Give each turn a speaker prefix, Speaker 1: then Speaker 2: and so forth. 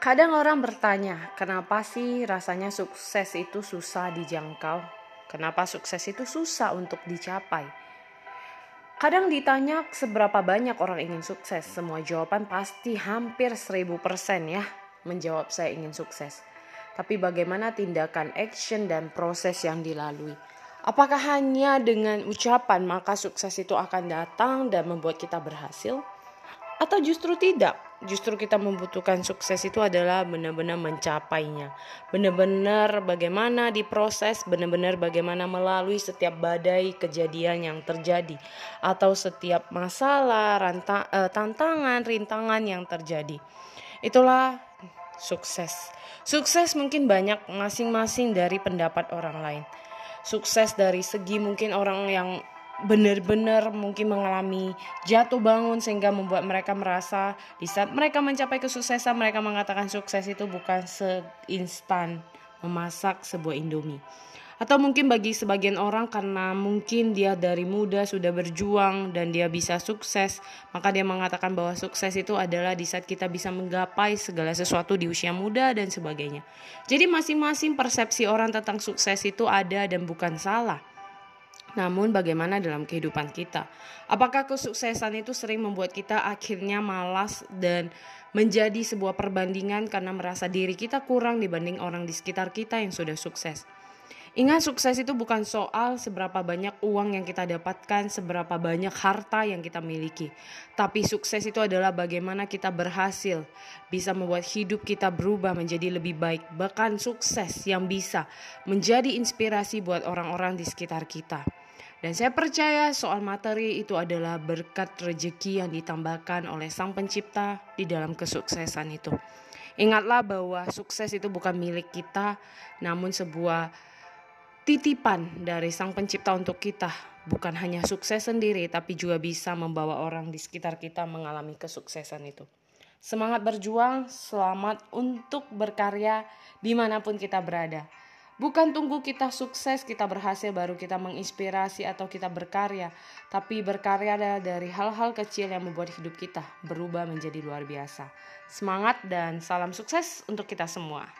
Speaker 1: Kadang orang bertanya, kenapa sih rasanya sukses itu susah dijangkau? Kenapa sukses itu susah untuk dicapai? Kadang ditanya seberapa banyak orang ingin sukses, semua jawaban pasti hampir 1000% ya menjawab saya ingin sukses. Tapi bagaimana tindakan action dan proses yang dilalui? Apakah hanya dengan ucapan maka sukses itu akan datang dan membuat kita berhasil? Atau justru tidak? justru kita membutuhkan sukses itu adalah benar-benar mencapainya. Benar-benar bagaimana diproses, benar-benar bagaimana melalui setiap badai kejadian yang terjadi atau setiap masalah, ranta, uh, tantangan, rintangan yang terjadi. Itulah sukses. Sukses mungkin banyak masing-masing dari pendapat orang lain. Sukses dari segi mungkin orang yang benar-benar mungkin mengalami jatuh bangun sehingga membuat mereka merasa di saat mereka mencapai kesuksesan mereka mengatakan sukses itu bukan seinstan memasak sebuah indomie. Atau mungkin bagi sebagian orang karena mungkin dia dari muda sudah berjuang dan dia bisa sukses maka dia mengatakan bahwa sukses itu adalah di saat kita bisa menggapai segala sesuatu di usia muda dan sebagainya. Jadi masing-masing persepsi orang tentang sukses itu ada dan bukan salah namun bagaimana dalam kehidupan kita? Apakah kesuksesan itu sering membuat kita akhirnya malas dan menjadi sebuah perbandingan karena merasa diri kita kurang dibanding orang di sekitar kita yang sudah sukses? Ingat sukses itu bukan soal seberapa banyak uang yang kita dapatkan, seberapa banyak harta yang kita miliki. Tapi sukses itu adalah bagaimana kita berhasil bisa membuat hidup kita berubah menjadi lebih baik. Bahkan sukses yang bisa menjadi inspirasi buat orang-orang di sekitar kita. Dan saya percaya soal materi itu adalah berkat rejeki yang ditambahkan oleh Sang Pencipta di dalam kesuksesan itu. Ingatlah bahwa sukses itu bukan milik kita, namun sebuah titipan dari Sang Pencipta untuk kita. Bukan hanya sukses sendiri, tapi juga bisa membawa orang di sekitar kita mengalami kesuksesan itu. Semangat berjuang, selamat untuk berkarya di mana pun kita berada. Bukan tunggu kita sukses, kita berhasil baru kita menginspirasi atau kita berkarya, tapi berkarya dari hal-hal kecil yang membuat hidup kita berubah menjadi luar biasa. Semangat dan salam sukses untuk kita semua.